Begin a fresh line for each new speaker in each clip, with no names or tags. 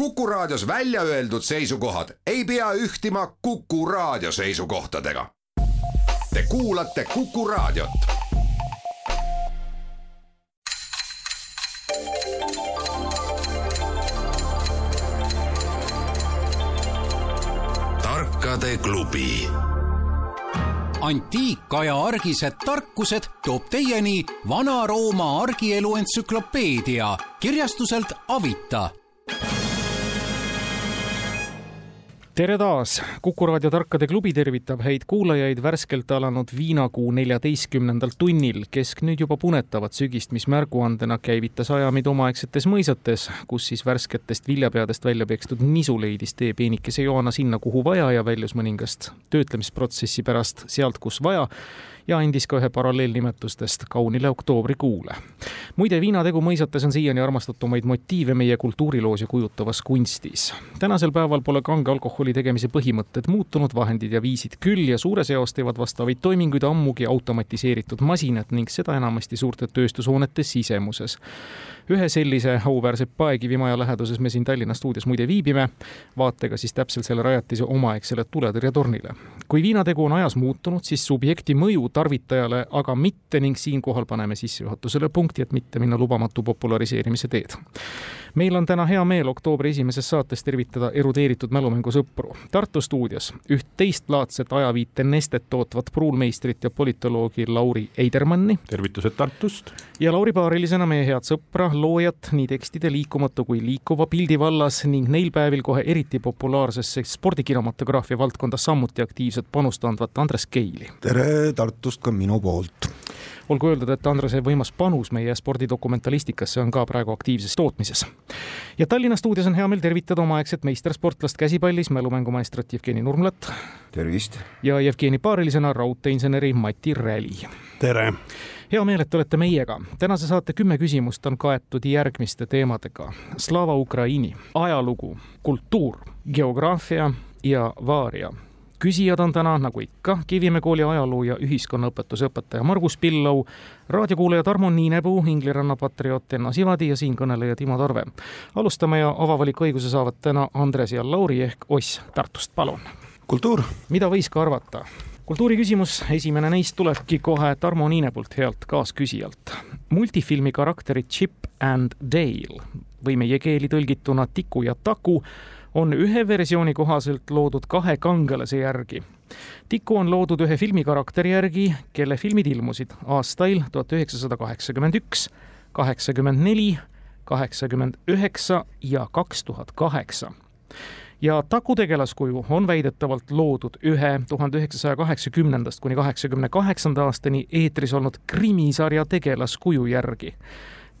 Kuku Raadios välja öeldud seisukohad ei pea ühtima Kuku Raadio seisukohtadega. Te kuulate Kuku Raadiot. tarkade klubi
antiikaja argised tarkused toob teieni Vana-Rooma argielu entsüklopeedia kirjastuselt Avita
tere taas, Kuku raadio Tarkade klubi tervitab häid kuulajaid värskelt alanud viinakuu neljateistkümnendal tunnil, kesk nüüd juba punetavat sügist, mis märguandena käivitas ajamid omaaegsetes mõisates, kus siis värsketest viljapeadest välja pekstud nisu leidis tee peenikese joana sinna, kuhu vaja ja väljus mõningast töötlemisprotsessi pärast sealt, kus vaja ja andis ka ühe paralleelnimetustest kaunile oktoobrikuule. muide, viinategu mõisates on siiani armastatumaid motiive meie kultuuriloos ja kujutavas kunstis. tänasel päeval pole kange alkoholi tegemise põhimõtted muutunud, vahendid ja viisid küll ja suures eos teevad vastavaid toiminguid ammugi automatiseeritud masinad ning seda enamasti suurte tööstushoonete sisemuses ühe sellise auväärse paekivimaja läheduses me siin Tallinna stuudios muide viibime, vaatega siis täpselt selle rajatise omaaegsele tuletõrjetornile. kui viinategu on ajas muutunud, siis subjekti mõju tarvitajale aga mitte ning siinkohal paneme sissejuhatusele punkti, et mitte minna lubamatu populariseerimise teed meil on täna hea meel oktoobri esimeses saates tervitada erudeeritud mälumängusõpru. Tartu stuudios üht teistlaadset ajaviite Nestet tootvat pruulmeistrit ja politoloogi Lauri Eidermanni.
tervitused Tartust.
ja Lauri paarilisena meie head sõpra, loojat nii tekstide liikumatu kui liikuva pildi vallas ning neil päevil kohe eriti populaarsesse spordikinematograafia valdkonda samuti aktiivset panust andvat Andres Keili.
tere Tartust ka minu poolt
olgu öeldud, et Andrese võimas panus meie spordidokumentalistikasse on ka praegu aktiivses tootmises. ja Tallinna stuudios on hea meel tervitada omaaegset meistersportlast käsipallis, mälumängumaestrit Jevgeni Nurmlat.
tervist!
ja Jevgeni paarilisena raudteeinseneri Mati Räli.
tere!
hea meel, et olete meiega. tänase saate kümme küsimust on kaetud järgmiste teemadega. Slava Ukraini, ajalugu, kultuur, geograafia ja vaaria küsijad on täna, nagu ikka, Kivimäe kooli ajaloo ja ühiskonnaõpetuse õpetaja Margus Pillau, raadiokuulaja Tarmo Niinepuu, Ingliranna patrioot Enno Sivadi ja siinkõneleja Timo Tarve. alustame ja avavaliku õiguse saavad täna Andres ja Lauri ehk Oss Tartust, palun.
kultuur.
mida võis ka arvata? kultuuri küsimus, esimene neist tulebki kohe Tarmo Niinepult, healt kaasküsijalt. multifilmi karakterid Chip and Dale või meie keeli tõlgituna Tiku ja Taku on ühe versiooni kohaselt loodud kahe kangelase järgi. Tiku on loodud ühe filmikarakteri järgi, kelle filmid ilmusid aastail tuhat üheksasada kaheksakümmend üks, kaheksakümmend neli, kaheksakümmend üheksa ja kaks tuhat kaheksa ja Taku tegelaskuju on väidetavalt loodud ühe tuhande üheksasaja kaheksakümnendast kuni kaheksakümne kaheksanda aastani eetris olnud krimisarja tegelaskuju järgi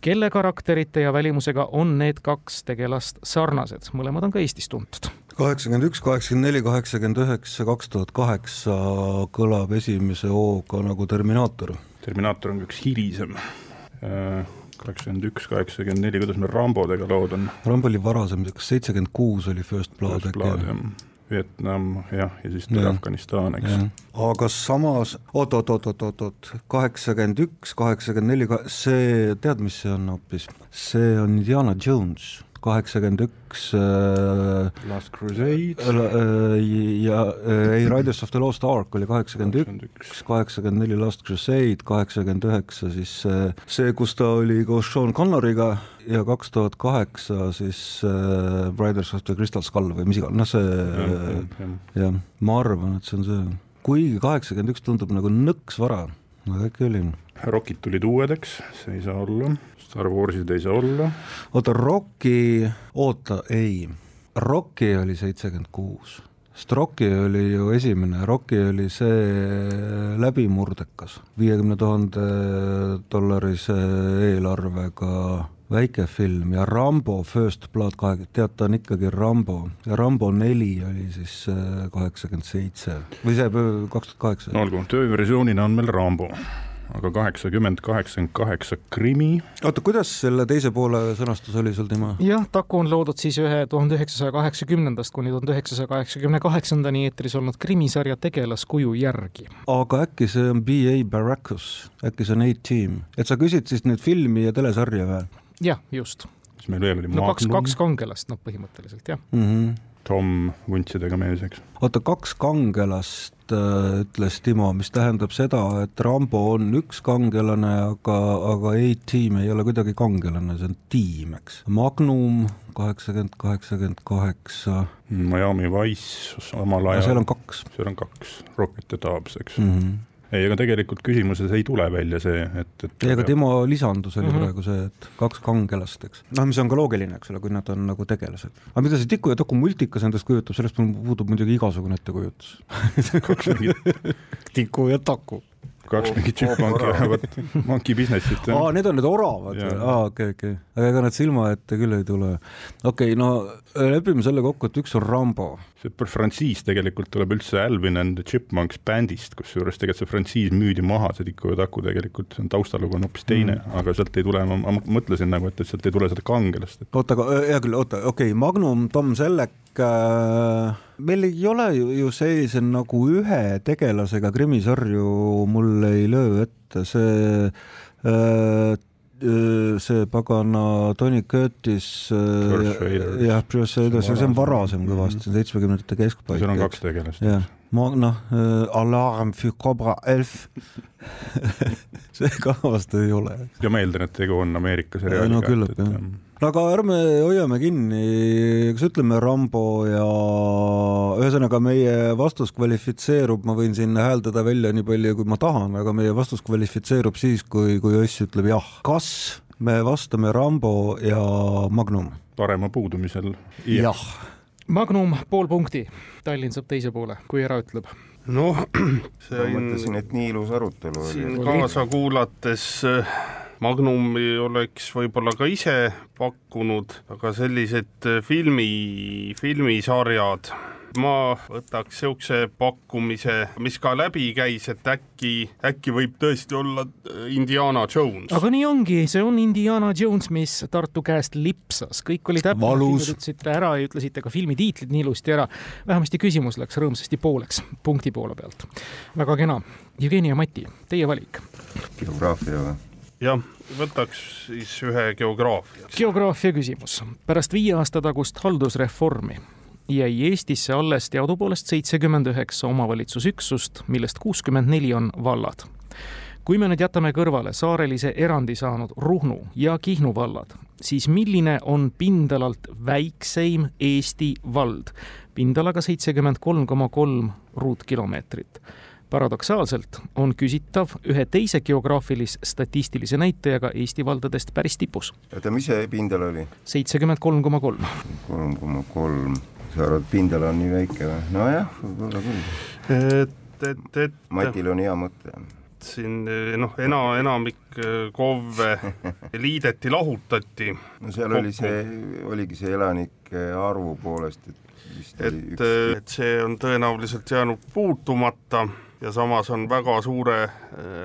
kelle karakterite ja välimusega on need kaks tegelast sarnased, mõlemad on ka Eestis tuntud.
kaheksakümmend üks, kaheksakümmend neli, kaheksakümmend üheksa, kaks tuhat kaheksa kõlab esimese hooga nagu Terminaator.
Terminaator on üks hilisem kaheksakümmend üks, kaheksakümmend neli, kuidas meil Rambodega lood on?
Rambo oli varasem, kas seitsekümmend kuus oli First Blood äkki?
Vietnam jah, ja siis tuli Afganistan, eks.
aga samas oot, oot, oot, oot, oot, oot, kaheksakümmend üks, kaheksakümmend neli, see, tead, mis see on hoopis, see on Indiana Jones kaheksakümmend üks
äh, Last Crusade
äh, ja äh, ei, Riders of the Lost Ark oli kaheksakümmend üks, kaheksakümmend neli Last Crusade, kaheksakümmend üheksa siis see, kus ta oli koos Sean Connoriga ja kaks tuhat kaheksa siis Riders of the Crystal Skull või mis iganes, noh see jah, ma arvan, et see on see, kuigi kaheksakümmend üks tundub nagu nõks vara, aga äkki oli.
Rockid tulid uuedeks, see ei saa olla Star Warsid ei saa olla.
oota, Rocki, oota, ei, Rocki oli seitsekümmend kuus. sest Rocki oli ju esimene, Rocki oli see läbimurdekas, viiekümne tuhande dollarise eelarvega väike film ja Rambo First Blood kahe, tead, ta on ikkagi Rambo ja Rambo neli oli siis äh, kaheksakümmend seitse või see kaks tuhat kaheksa.
olgu, tööversioonina on meil Rambo aga kaheksakümmend, kaheksakümmend kaheksa krimi.
oota, kuidas selle teise poole sõnastus oli sul, Timo?
jah, Taku on loodud siis ühe tuhande üheksasaja kaheksakümnendast kuni tuhande üheksasaja kaheksakümne kaheksandani eetris olnud krimisarja tegelaskuju järgi.
aga äkki see on B.A. Baracus, äkki see on A-Team, et sa küsid siis nüüd filmi ja telesarja või?
Jah, just
siis meil veel oli
no kaks, kaks kangelast, noh, põhimõtteliselt jah.
mm. -hmm.
Tom vuntsidega mees, eks.
oota, kaks kangelast äh, ütles Timo, mis tähendab seda, et Rambo on üks kangelane, aga, aga A-tiim ei ole kuidagi kangelane, see on tiim, eks. Magnum kaheksakümmend, kaheksakümmend kaheksa,
Miami Wise samal
seal
ajal,
on kaks
seal on kaks, Rocket ja Dobbs, eks
mm. -hmm.
ei, aga tegelikult küsimuses ei tule välja see, et, et
ei, aga Timo lisandus oli mm. -hmm. praegu see, et kaks kangelast, eks. noh, mis on ka loogiline, eks ole, kui nad on nagu tegelased. aga mida see Tiku ja Taku multikas endast kujutab, sellest mul puudub muidugi igasugune ettekujutus.
kaks mingit,
Tiku ja Taku.
Kaks mingit chipmunki ajavad monkey business'it.
aa, need on need oravad või? aa, okei, okei. aga ega nad silma ette küll ei tule. okei okay,, no lepime selle kokku, et üks on Rambo.
see frantsiis tegelikult tuleb üldse Alvin and the Chipmunks bändist, kusjuures tegelikult see frantsiis müüdi maha, see Tiku ja Taku tegelikult, see on taustalugu on hoopis teine mm., aga sealt ei tule, ma, mõtlesin nagu, et, et sealt ei tule seda kangelast, et
oota, aga hea küll, oota, okei okay,, Magnum, Tom Selleck äh,, meil ei ole ju, ju sellise nagu ühe tegelasega krimisarju, mul ei löö ette see äh, see pagana Tony Curtis
Raiders.
jah, George Raiders,
See on varasem.
kõvasti, see on seitsmekümnendate keskpaik.
seal on kaks tegelast.
jah, ma noh äh,, Alarm für Cobra Elf see ka vast ei ole.
ja ma eeldan, et tegu on Ameerika
no
seriaaliga.
küllap jah. No aga ärme hoiame kinni, kas ütleme Rambo ja ühesõnaga meie vastus kvalifitseerub, ma võin siin hääldada välja nii palju, kui ma tahan, aga meie vastus kvalifitseerub siis, kui, kui Õss ütleb jah. kas me vastame Rambo ja Magnum?
parema puudumisel.
Magnum pool punkti, Tallinn saab teise poole, kui ära ütleb.
noh,
ma
see on
mõtlesin, et nii ilus arutelu
siin
oli.
kaasa kuulates äh, Magnumi oleks võib-olla ka ise pakkunud, aga sellised äh, filmi, filmisarjad, ma võtaks niisuguse pakkumise, mis ka läbi käis, et äkki, äkki võib tõesti olla äh, Indiana Jones.
aga nii ongi, see on Indiana Jones, mis Tartu käest lipsas, kõik oli täpne, ütlesite ära ja ütlesite ka filmi tiitlid nii ilusti ära. vähemasti küsimus läks rõõmsasti pooleks, punkti poole pealt. väga kena. Jevgeni ja Mati, teie valik.
geograafia või?
jah, võtaks siis ühe geograafia.
geograafia küsimus. pärast viie aasta tagust haldusreformi jäi Eestisse alles teadupoolest seitsekümmend üheksa omavalitsusüksust, millest kuuskümmend neli on vallad. kui me nüüd jätame kõrvale saarelise erandi saanud Ruhnu ja Kihnu vallad, siis milline on pindalalt väikseim Eesti vald? pindalaga seitsekümmend kolm koma kolm ruutkilomeetrit paradoksaalselt on küsitav ühe teise geograafilis-statistilise näitajaga Eesti valdadest päris tipus,
oota, mis see pindala oli?
seitsekümmend kolm koma kolm.
kolm koma kolm. sa arvad, pindala on nii väike või? nojah, võib-olla küll.
et, et, et
Matil on hea mõte.
siin noh, ena, enamik äh, KOV-e liideti, lahutati,
no seal oli see, oligi see elanike arvu poolest, et vist
et,
üks,
et see on tõenäoliselt jäänud puutumata ja samas on väga suure äh,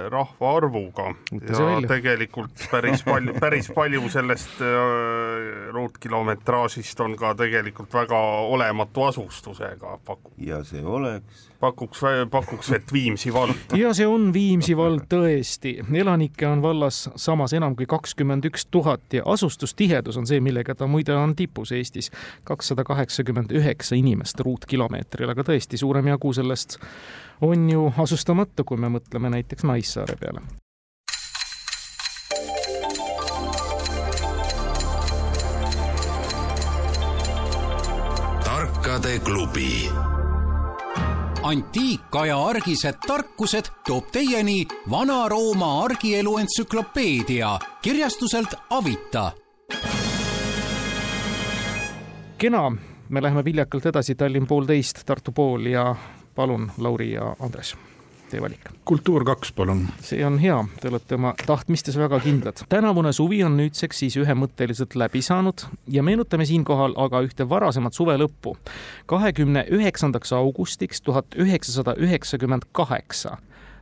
rahvaarvuga ja
välja.
tegelikult päris palju, päris palju sellest äh, ruutkilometraažist on ka tegelikult väga olematu asustusega, paku-,
ja see oleks,
pakuks, pakuks, et Viimsi vald.
ja see on Viimsi vald tõesti, elanikke on vallas samas enam kui kakskümmend üks tuhat ja asustustihedus on see, millega ta muide on tipus Eestis, kakssada kaheksakümmend üheksa inimest ruutkilomeetril, aga tõesti suurem jagu sellest on ju asustamata, kui me mõtleme näiteks Naissaare peale.
tarkade klubi.
Antiikaja argised tarkused toob teieni Vana-Rooma argielu entsüklopeedia kirjastuselt Avita.
Kena, me läheme viljakalt edasi, Tallinn poolteist, Tartu pool ja palun, Lauri ja Andres, teie valik.
kultuur kaks, palun.
see on hea, te olete oma tahtmistes väga kindlad. tänavune suvi on nüüdseks siis ühemõtteliselt läbi saanud ja meenutame siinkohal aga ühte varasemat suve lõppu. kahekümne üheksandaks augustiks tuhat üheksasada üheksakümmend kaheksa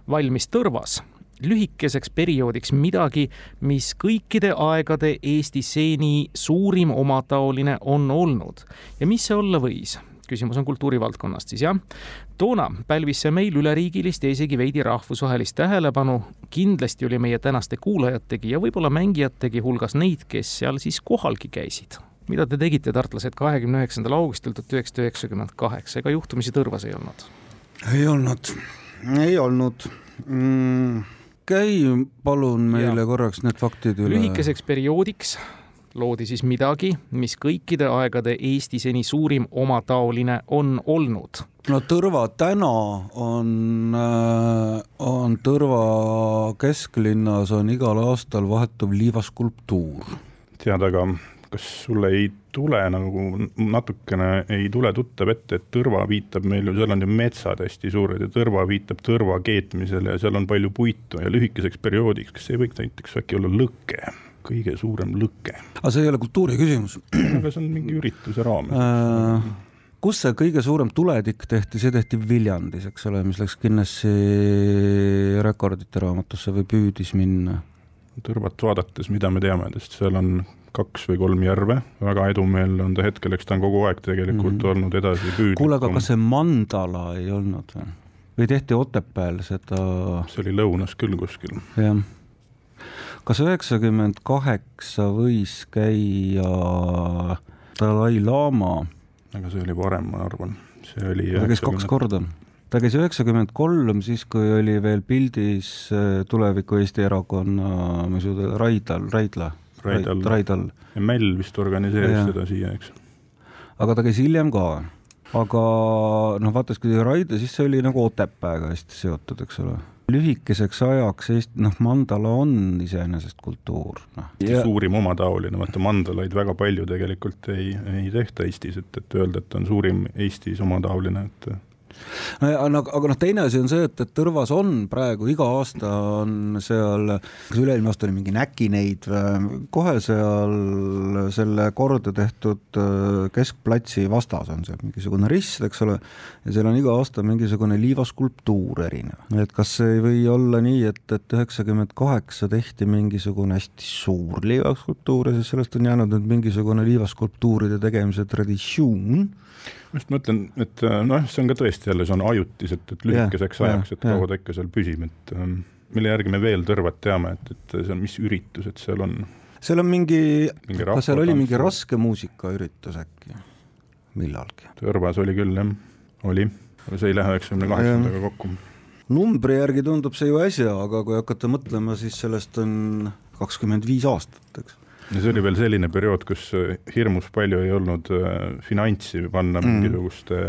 valmis Tõrvas lühikeseks perioodiks midagi, mis kõikide aegade Eesti seni suurim omataoline on olnud. ja mis see olla võis? Küsimus on kultuurivaldkonnast siis jah. toona pälvis see meil üleriigilist ja isegi veidi rahvusvahelist tähelepanu. kindlasti oli meie tänaste kuulajategi ja võib-olla mängijategi hulgas neid, kes seal siis kohalgi käisid. mida te tegite, tartlased, kahekümne üheksandal augustil tuhat üheksasada üheksakümmend kaheksa, ega juhtumisi Tõrvas ei olnud?
ei olnud, ei olnud mm käi palun meile ja. korraks need faktid üle.
lühikeseks perioodiks loodi siis midagi, mis kõikide aegade Eesti seni suurim omataoline on olnud.
no Tõrva täna on, äh, on Tõrva kesklinnas on igal aastal vahetuv liivaskulptuur.
tead, aga kas sulle ei tule nagu natukene ei tule tuttav ette, et Tõrva viitab meil ju, seal on ju metsad hästi suured ja Tõrva viitab tõrva keetmisele ja seal on palju puitu ja lühikeseks perioodiks, kas ei võiks näiteks äkki olla lõke, kõige suurem lõke?
aga see ei ole kultuuri küsimus.
aga see on mingi ürituse raames äh,
kus see kõige suurem tuletikk tehti, see tehti Viljandis, eks ole, mis läks Guinessi rekordite raamatusse või püüdis minna.
Tõrvat vaadates, mida me teame, sest seal on kaks või kolm järve, väga edumeelne on ta hetkel, eks ta on kogu aeg tegelikult mm -hmm. olnud edasi püüdlikum.
kuule, aga kas see mandala ei olnud või? või tehti Otepääl seda?
see oli lõunas küll kuskil.
jah. Kas üheksakümmend kaheksa võis käia Dalai-laama?
aga see oli varem, ma arvan, see oli
ta käis 90... kaks korda ta käis üheksakümmend kolm, siis kui oli veel pildis äh, Tuleviku Eesti Erakonna, mis ju ta, Raidal, Raidla
Raidal,
Raidal.
ja Mäll vist organiseeris ja. seda siia, eks.
aga ta käis hiljem ka. aga noh, vaata, kui Raide, siis see oli nagu Otepääga hästi seotud, eks ole lühikeseks ajaks Eesti, noh, mandala on iseenesest kultuur, noh.
suurim omataoline, vaata mandalaid väga palju tegelikult ei, ei tehta Eestis, et, et öelda, et on suurim Eestis omataoline, et
no aga noh, teine asi on see, et, et Tõrvas on praegu iga aasta on seal, kas üle-eelmine aasta oli mingi näkineid, kohe seal selle korda tehtud äh, keskplatsi vastas on seal mingisugune rist, eks ole, ja seal on iga aasta mingisugune liivaskulptuur erinev. et kas ei või olla nii, et, et üheksakümmend kaheksa tehti mingisugune hästi suur liivaskulptuur ja siis sellest on jäänud nüüd mingisugune liivaskulptuuride tegemise traditsioon
ma just mõtlen, et äh, noh, see on ka tõesti jälle, see on ajutiselt, et lühikeseks yeah, ajaks, et kaua ta ikka seal püsib, et ähm, mille järgi me veel Tõrvat teame, et, et see on, mis üritused seal on?
seal on mingi, mingi, kas seal oli mingi raske muusikaüritus äkki millalgi?
Tõrvas oli küll jah, oli, aga see ei lähe üheksakümne kaheksandaga kokku.
numbri järgi tundub see ju äsja, aga kui hakata mõtlema, siis sellest on kakskümmend viis aastat, eks
ja see oli veel selline periood, kus äh, hirmus palju ei olnud äh, finantsi panna mm. mingisuguste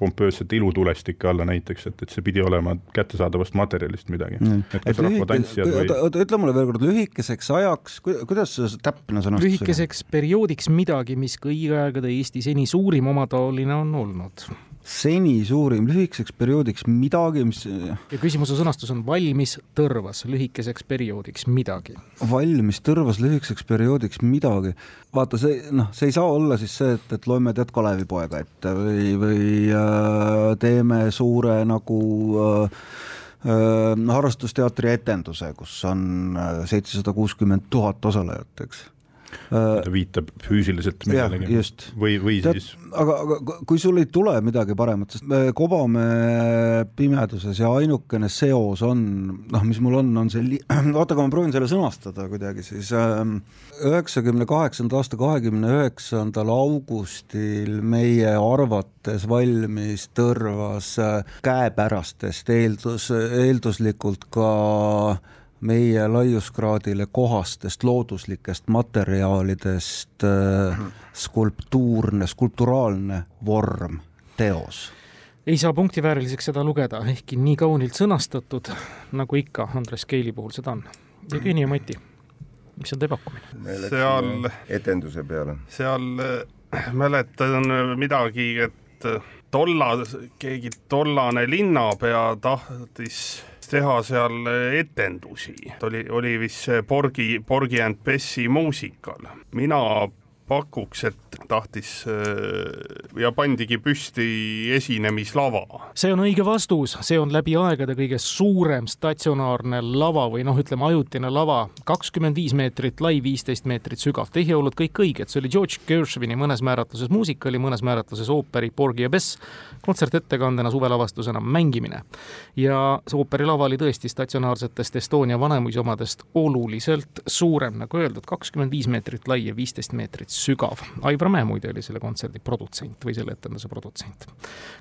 pompöössete ilutulestike alla näiteks, et, et see pidi olema kättesaadavast materjalist midagi. Mm.. et kas rahvatantsijad või
oota, ütle mulle veel kord, lühikeseks ajaks, kuidas see täpne sõnastus
lühikeseks perioodiks midagi, mis kõigi aegade Eesti seni suurim omataoline on olnud
seni suurim lühikeseks perioodiks midagi, mis
ja küsimuse sõnastus on valmis tõrvas lühikeseks perioodiks midagi.
valmis tõrvas lühikeseks perioodiks midagi. vaata, see noh, see ei saa olla siis see, et, et loeme tead Kalevipoega ette või, või äh, teeme suure nagu äh, äh, harrastusteatri etenduse, kus on äh, seitsesada kuuskümmend tuhat osalejat, eks
ta viitab füüsiliselt millelegi. või, või Tead, siis
aga, aga kui sul ei tule midagi paremat, sest me kobame pimeduses ja ainukene seos on, noh, mis mul on, on see, oota, aga ma proovin selle sõnastada kuidagi siis, ähm, üheksakümne kaheksanda aasta kahekümne üheksandal augustil meie arvates valmis Tõrvas äh, käepärastest eeldus, eelduslikult ka meie laiuskraadile kohastest looduslikest materjalidest äh, skulptuurne, skulpturaalne vorm, teos.
ei saa punktivääriliseks seda lugeda, ehkki nii kaunilt sõnastatud, nagu ikka Andres Keili puhul seda on. Jevgeni ja Mati, mis on teie pakkumine?
seal etenduse peale.
seal äh, mäletan midagi, et tolla, keegi tollane linnapea tahtis teha seal etendusi, oli, oli vist see Porgi, Porgi and Bessi muusikal. mina pakuks, et tahtis äh, ja pandigi püsti esinemislava.
see on õige vastus, see on läbi aegade kõige suurem statsionaarne lava või noh, ütleme ajutine lava, kakskümmend viis meetrit lai, viisteist meetrit sügav. tehiolud kõik õiged, see oli George Gershwini mõnes määratluses muusika, oli mõnes määratluses ooperi Porgy ja Bess, kontsertettekandena, suvelavastusena mängimine. ja see ooperilava oli tõesti statsionaarsetest Estonia Vanemuise omadest oluliselt suurem, nagu öeldud, kakskümmend viis meetrit lai ja viisteist meetrit sügav. Aivar Mäe muide oli selle kontserdi produtsent või selle etenduse produtsent.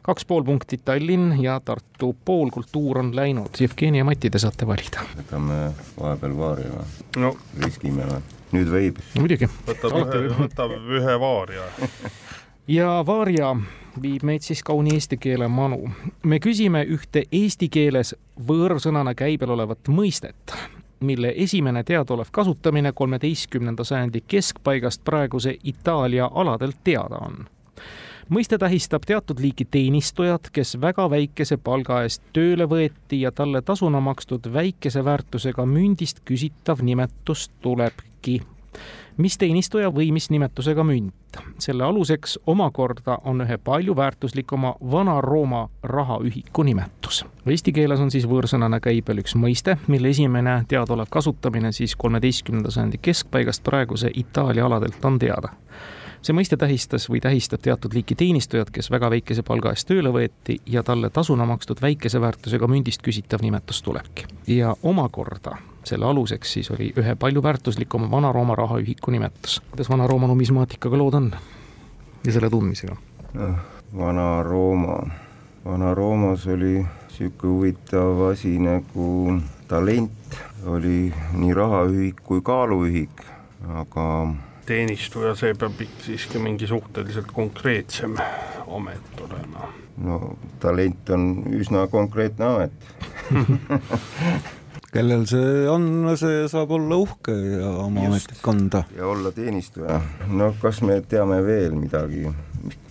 kaks pool punkti Tallinn ja Tartu, pool kultuur on läinud. Jevgeni ja Mati, te saate valida.
võtame vahepeal vaari või?
no
riskime või? nüüd võib.
muidugi.
võtab ühe, võtab ühe vaaria.
ja Varja viib meid siis kauni eesti keele manu. me küsime ühte eesti keeles võõrsõnana käibel olevat mõistet, mille esimene teadaolev kasutamine kolmeteistkümnenda sajandi keskpaigast praeguse Itaalia aladelt teada on. mõiste tähistab teatud liiki teenistujat, kes väga väikese palga eest tööle võeti ja talle tasuna makstud väikese väärtusega mündist küsitav nimetus tulebki mis teenistuja või mis nimetusega münt. selle aluseks omakorda on ühe palju väärtuslikuma Vana-Rooma rahaühiku nimetus. Eesti keeles on siis võõrsõnana käibel üks mõiste, mille esimene teadaolev kasutamine siis kolmeteistkümnenda sajandi keskpaigast praeguse Itaalia aladelt on teada see mõiste tähistas või tähistab teatud liiki teenistujat, kes väga väikese palga eest tööle võeti ja talle tasuna makstud väikese väärtusega mündist küsitav nimetus tulebki. ja omakorda selle aluseks siis oli ühe palju väärtuslikuma Vana-Rooma rahaühiku nimetus. kuidas Vana-Rooma numismaatikaga lood on ja selle tundmisega?
Vana-Rooma, Vana-Roomas oli niisugune huvitav asi nagu talent, oli nii rahaühik kui kaaluühik, aga
teenistuja, see peab siiski mingi suhteliselt konkreetsem amet olema.
no talent on üsna konkreetne amet
kellel see on, see saab olla uhke ja oma ametit kanda.
ja olla teenistuja. no kas me teame veel midagi,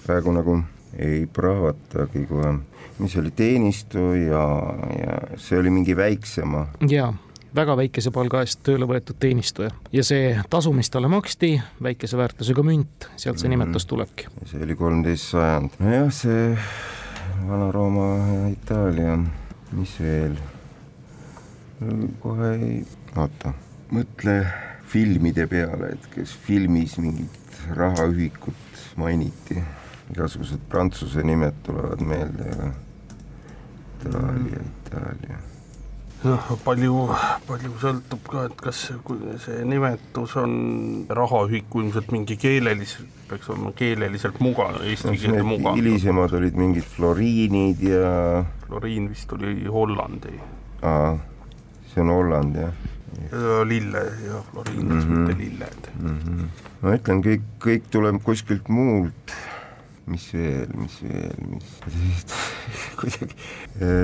praegu nagu ei prahvatagi kohe, mis oli teenistuja ja see oli mingi väiksema.
jaa väga väikese palga eest tööle võetud teenistuja ja see tasu, mis talle maksti, väikese väärtusega münt, sealt see nimetus tulebki.
see oli kolmteist sajand, nojah, see Vana-Rooma ja Itaalia, mis veel? Kohe ei, oota, mõtle filmide peale, et kes filmis mingit rahaühikut mainiti, igasugused prantsuse nimed tulevad meelde, aga Itaalia, Itaalia
noh, palju, palju sõltub ka, et kas see, kui see nimetus on rahaühiku ilmselt mingi keeleliselt, peaks olema keeleliselt mugav, eesti
no,
keelde mugav.
hilisemad olid mingid floriinid ja
Floriin vist oli Hollandi.
aa, see on Holland jah
lille ja Floriin mm,
Mhm.
-hmm. mitte lilled
mm. -hmm. ma ütlen, kõik, kõik tuleb kuskilt muult. mis veel, mis veel, mis kuidagi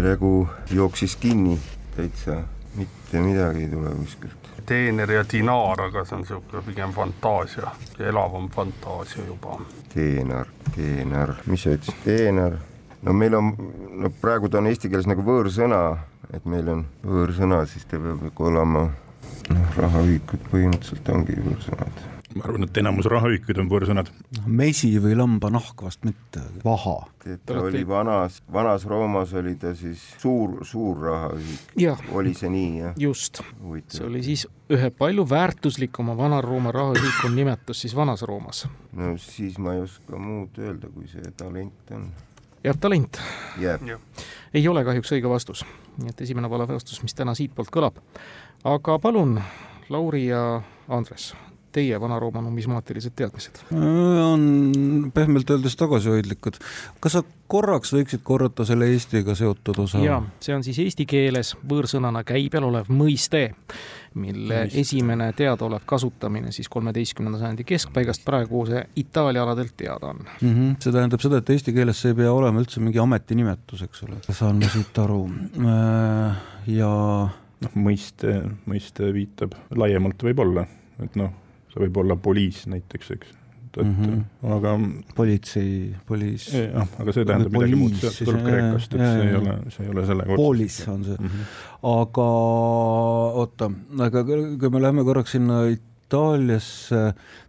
nagu jooksis kinni täitsa, mitte midagi ei tule kuskilt.
teener ja dinaar, aga see on niisugune pigem fantaasia, elavam fantaasia juba.
teenar, teenar, mis sa ütlesid, teenar? no meil on, no praegu ta on eesti keeles nagu võõrsõna, et meil on võõrsõna, siis ta peab ikka olema noh, rahaühikud põhimõtteliselt ongi võõrsõnad.
ma arvan, et enamus rahaühikuid on võõrsõnad.
mesi või lambanahk vast mitte, vaha.
et
Te
ta oli vanas, vanas Roomas oli ta siis suur, suur rahaühik, oli see nii jah?
just, see oli siis ühe palju väärtuslikuma Vana-Rooma rahaühiku nimetus siis Vanas Roomas.
no siis ma ei oska muud öelda, kui see talent on.
Jah, talent
jääb.
ei ole kahjuks õige vastus, nii et esimene vale vastus, mis täna siitpoolt kõlab. aga palun, Lauri ja Andres, teie Vana-Rooma numismaatilised teadmised.
on pehmelt öeldes tagasihoidlikud. kas sa korraks võiksid korrata selle Eestiga seotud osa?
ja see on siis eesti keeles võõrsõnana käibel olev mõiste, mille
Mõiste.
esimene teadaolev kasutamine siis kolmeteistkümnenda sajandi keskpaigast praeguse Itaalia aladelt teada on.
mm. -hmm. see tähendab seda, et eesti keeles see ei pea olema üldse mingi ametinimetus, eks ole. saan ma siit aru. ja
noh, mõiste, mõiste viitab laiemalt võib-olla, et noh, see võib olla poliis näiteks, eks, et mm. -hmm. aga
politsei, poliis,
jah, aga see tähendab midagi muud,
siis,
tuleb kreekast, et
jah,
see ei ole, see ei ole sellega
poolis on see.
mm. -hmm.
aga oota, aga kui me läheme korraks sinna Itaaliasse,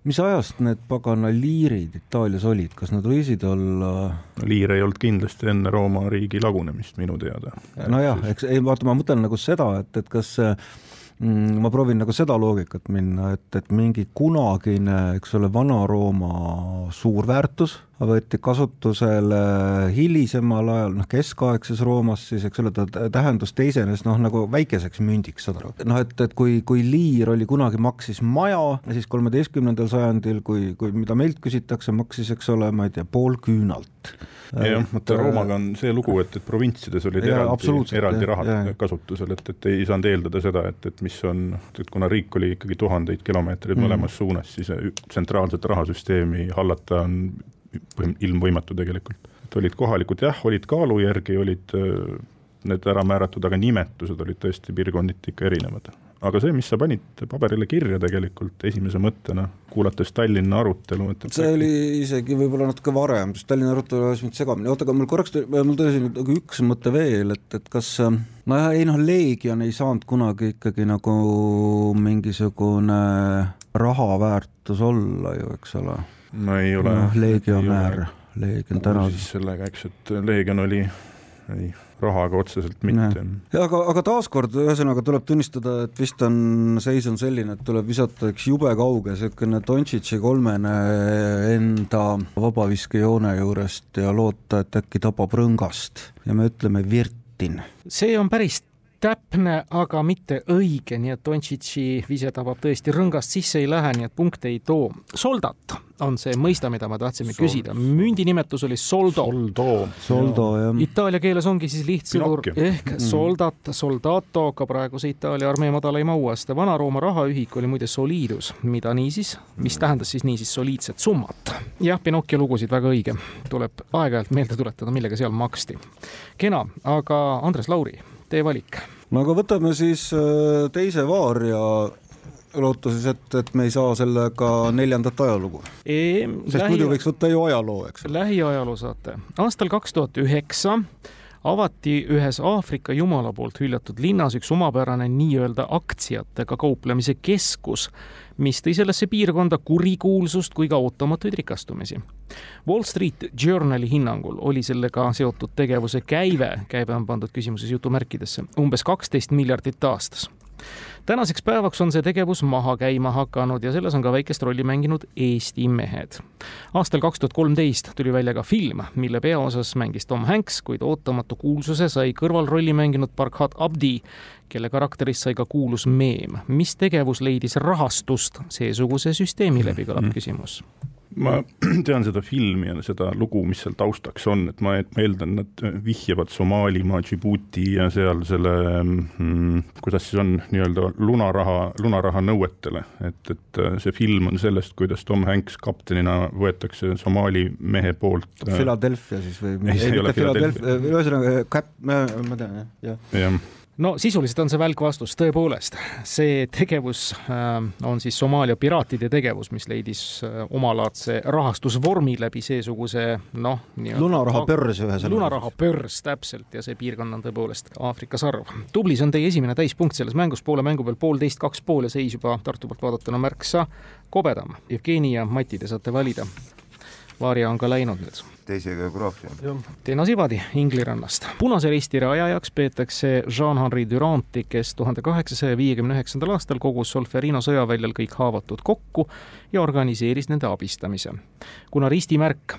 mis ajast need pagana liirid Itaalias olid, kas nad võisid olla?
liir ei olnud kindlasti enne Rooma riigi lagunemist minu teada.
nojah, eks ei vaata, ma mõtlen nagu seda, et, et kas Mm, ma proovin nagu seda loogikat minna, et, et mingi kunagine, eks ole, Vana-Rooma suur väärtus võeti kasutusele hilisemal ajal, noh, keskaegses Roomas siis, eks ole, ta tähendus teisenes noh, nagu väikeseks mündiks, saad aru. noh, et, et kui, kui liir oli kunagi, maksis maja, siis kolmeteistkümnendal sajandil, kui, kui mida meilt küsitakse, maksis, eks ole, ma ei tea, pool küünalt
jah, vot Roomaga on see lugu, et, et provintsides olid ja, eraldi, eraldi rahad ja, ja. kasutusel, et, et ei saanud eeldada seda, et, et mis on, et kuna riik oli ikkagi tuhandeid kilomeetreid mm. mõlemas suunas, siis tsentraalset rahasüsteemi hallata on ilmvõimatu tegelikult. et olid kohalikud jah, olid kaalu järgi, olid need ära määratud, aga nimetused olid tõesti piirkonniti ikka erinevad aga see, mis sa panid paberile kirja tegelikult esimese mõttena, kuulates Tallinna arutelu, et,
see oli isegi võib-olla natuke varem, sest Tallinna arutelu ajas mind segamini, oota, aga mul korraks, mul tuli nagu üks mõte veel, et, et kas nojah, ei noh, Leegion ei saanud kunagi ikkagi nagu mingisugune raha väärtus olla ju, eks ole.
No ei ole.
noh, legionär, Leegion täna.
siis sellega, eks, et Leegion oli, ei rahaga otseselt mitte.
aga, aga taaskord ühesõnaga tuleb tunnistada, et vist on, seis on selline, et tuleb visata üks jube kauge niisugune Dontšitši kolmene enda vabaviskejoone juurest ja loota, et äkki tabab rõngast ja me ütleme Virtin.
see on päris täpne, aga mitte õige, nii et Dontšitši vise tabab tõesti rõngast sisse ei lähe, nii et punkte ei too. Soldat on see mõista, mida me tahtsime Sol küsida. mündi nimetus oli soldo.
Soldo,
soldo jah.
Itaalia keeles ongi siis lihtsõdur ehk mm. soldat, soldato, ka praeguse Itaalia armee madalaim auaste. Vana-Rooma rahaühik oli muide soliidus, mida niisiis, mis tähendas siis niisiis soliidset summat. jah, Pinocchio lugusid väga õige, tuleb aeg-ajalt meelde tuletada, millega seal maksti. kena, aga Andres Lauri, tee valik
no aga võtame siis äh, teise vaaria lootuses, et, et me ei saa sellega neljandat ajalugu sest lähi... muidu võiks võtta ju ajaloo, eks.
lähiajaloo saate. aastal kaks tuhat üheksa avati ühes Aafrika jumala poolt hüljatud linnas üks omapärane nii-öelda aktsiatega kauplemise keskus, mis tõi sellesse piirkonda kurikuulsust kui ka ootamatuid rikastumisi. Wall Street Journali hinnangul oli sellega seotud tegevuse käive, käive on pandud küsimuses jutumärkidesse, umbes kaksteist miljardit aastas tänaseks päevaks on see tegevus maha käima hakanud ja selles on ka väikest rolli mänginud Eesti mehed. aastal kaks tuhat kolmteist tuli välja ka film, mille peaosas mängis Tom Hanks, kuid ootamatu kuulsuse sai kõrvalrolli mänginud Barkhat Abdi, kelle karakterist sai ka kuulus meem. mis tegevus leidis rahastust seesuguse süsteemi läbi, kõlab mhm. küsimus
ma tean seda filmi ja seda lugu, mis seal taustaks on, et ma eeldan, nad vihjavad Somaalimaa, Djibouti ja seal selle mm,, kuidas siis on, nii-öelda lunaraha, lunaraha nõuetele, et, et äh, see film on sellest, kuidas Tom Hanks kaptenina võetakse Somaali mehe poolt.
Äh, Philadelphia siis või? ei, see ei ole Philadelphia, ühesõnaga, ma tean jah, jah.
jah no sisuliselt on see välk vastus, tõepoolest, see tegevus äh, on siis Somaalia piraatide tegevus, mis leidis äh, omalaadse rahastusvormi läbi seesuguse noh.
lunarahapörs ühesõnaga.
lunarahapörs, täpselt, ja see piirkond on tõepoolest Aafrika sarv. tubli, see on teie esimene täispunkt selles mängus, poole mängu peal poolteist, kaks pool ja seis juba Tartu poolt vaadatuna märksa kobedam. Jevgeni ja Mati, te saate valida. Vaarja on ka läinud nüüd
teise geograafia.
Teena Sivadi Inglirannast. punase risti rajajaks peetakse Jean-Henri Duranti, kes tuhande kaheksasaja viiekümne üheksandal aastal kogus Solferino sõjaväljal kõik haavatud kokku ja organiseeris nende abistamise. kuna ristimärk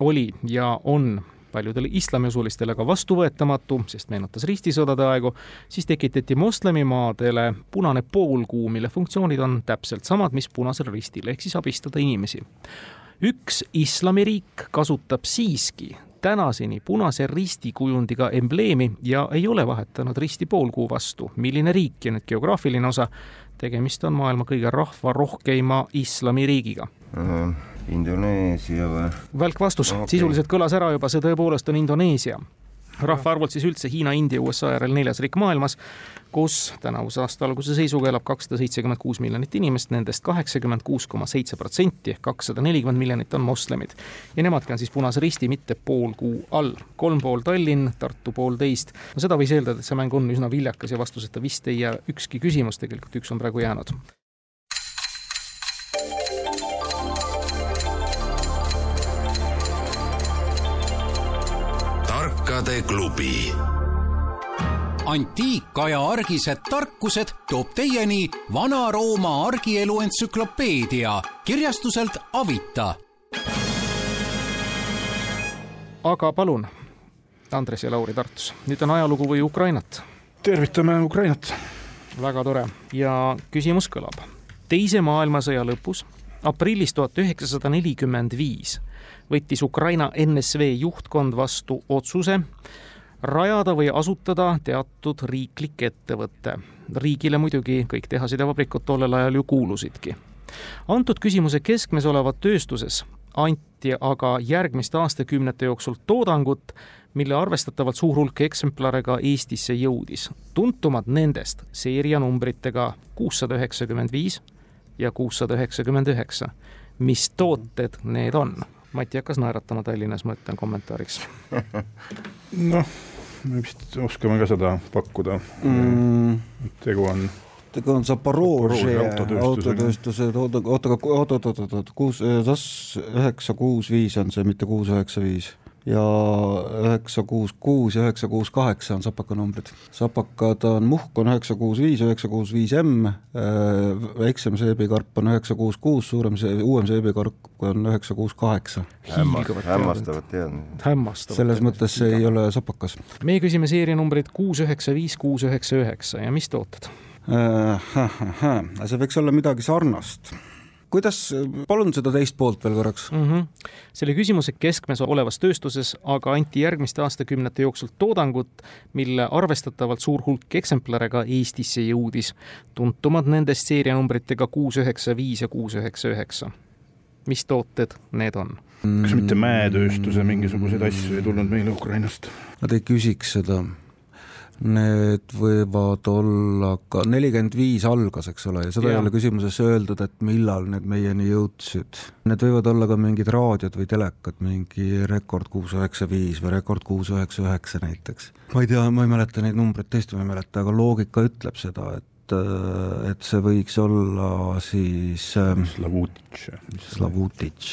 oli ja on paljudele islamiusulistele ka vastuvõetamatu, sest meenutas ristisõdade aegu, siis tekitati moslemimaadele punane poolkuu, mille funktsioonid on täpselt samad, mis punasel ristil, ehk siis abistada inimesi üks islamiriik kasutab siiski tänaseni Punase Risti kujundiga embleemi ja ei ole vahetanud risti poolkuu vastu. milline riik ja nüüd geograafiline osa, tegemist on maailma kõige rahvarohkeima islamiriigiga
uh,. Indoneesia või?
välk vastus okay., sisuliselt kõlas ära juba, see tõepoolest on Indoneesia rahvaarvult siis üldse Hiina, India, USA järel neljas riik maailmas, kus tänavuse aasta alguse seisuga elab kakssada seitsekümmend kuus miljonit inimest, nendest kaheksakümmend kuus koma seitse protsenti ehk kakssada nelikümmend miljonit on moslemid. ja nemadki on siis Punase Risti mitte pool kuu all. kolm pool Tallinn, Tartu poolteist. no seda võis eeldada, et see mäng on üsna viljakas ja vastuseta vist ei jää ükski küsimus, tegelikult üks on praegu jäänud
tarkade klubi
antiikaja argised tarkused toob teieni Vana-Rooma argielu entsüklopeedia kirjastuselt Avita.
aga palun, Andres ja Lauri Tartus, nüüd on ajalugu või Ukrainat?
tervitame Ukrainat.
väga tore ja küsimus kõlab. teise maailmasõja lõpus, aprillis tuhat üheksasada nelikümmend viis, võttis Ukraina NSV juhtkond vastu otsuse rajada või asutada teatud riiklik ettevõte. riigile muidugi kõik tehased ja vabrikud tollel ajal ju kuulusidki. antud küsimuse keskmes olevas tööstuses anti aga järgmiste aastakümnete jooksul toodangut, mille arvestatavalt suur hulk eksemplare ka Eestisse jõudis. tuntumad nendest seerianumbritega kuussada üheksakümmend viis ja kuussada üheksakümmend üheksa. mis tooted need on? Mati hakkas naeratama Tallinnas, ma ütlen kommentaariks.
Noh, me vist oskame ka seda pakkuda.
Mm..
tegu on
tegu on Zaporožje
autotööstuse,
oota, oota, oot, oot, oot, oot, kuus, SAS üheksa kuus viis on see, mitte kuus üheksa viis ja üheksa kuus kuus ja üheksa kuus kaheksa on sapaka numbrid. sapakad on, Muhk on üheksa kuus viis, üheksa kuus viis M, väiksem seebikarp on üheksa kuus kuus, suurem see, uuem seebikarp on üheksa kuus kaheksa.
hämmastavad teadmised.
hämmastavad.
selles mõttes see ei ole sapakas.
meie küsime seerianumbrit kuus üheksa viis, kuus üheksa üheksa ja mis tooted?
see võiks olla midagi sarnast kuidas, palun seda teist poolt veel korraks
mm. -hmm. selle küsimuse keskmes olevas tööstuses aga anti järgmiste aastakümnete jooksul toodangut, mille arvestatavalt suur hulk eksemplare ka Eestisse jõudis. tuntumad nendest seerianumbritega kuus üheksa viis ja kuus üheksa üheksa. mis tooted need on?
kas mitte mäetööstuse mingisuguseid asju ei tulnud meile Ukrainast?
Nad ei küsiks seda Need võivad olla ka, nelikümmend viis algas, eks ole, ja seda ja. ei ole küsimuses öeldud, et millal need meieni jõudsid. Need võivad olla ka mingid raadiod või telekad, mingi Rekord kuus üheksa viis või Rekord kuus üheksa üheksa näiteks. ma ei tea, ma ei mäleta neid numbreid, tõesti ma ei mäleta, aga loogika ütleb seda, et et see võiks olla siis ähm,
Slavutitš.
Slavutitš.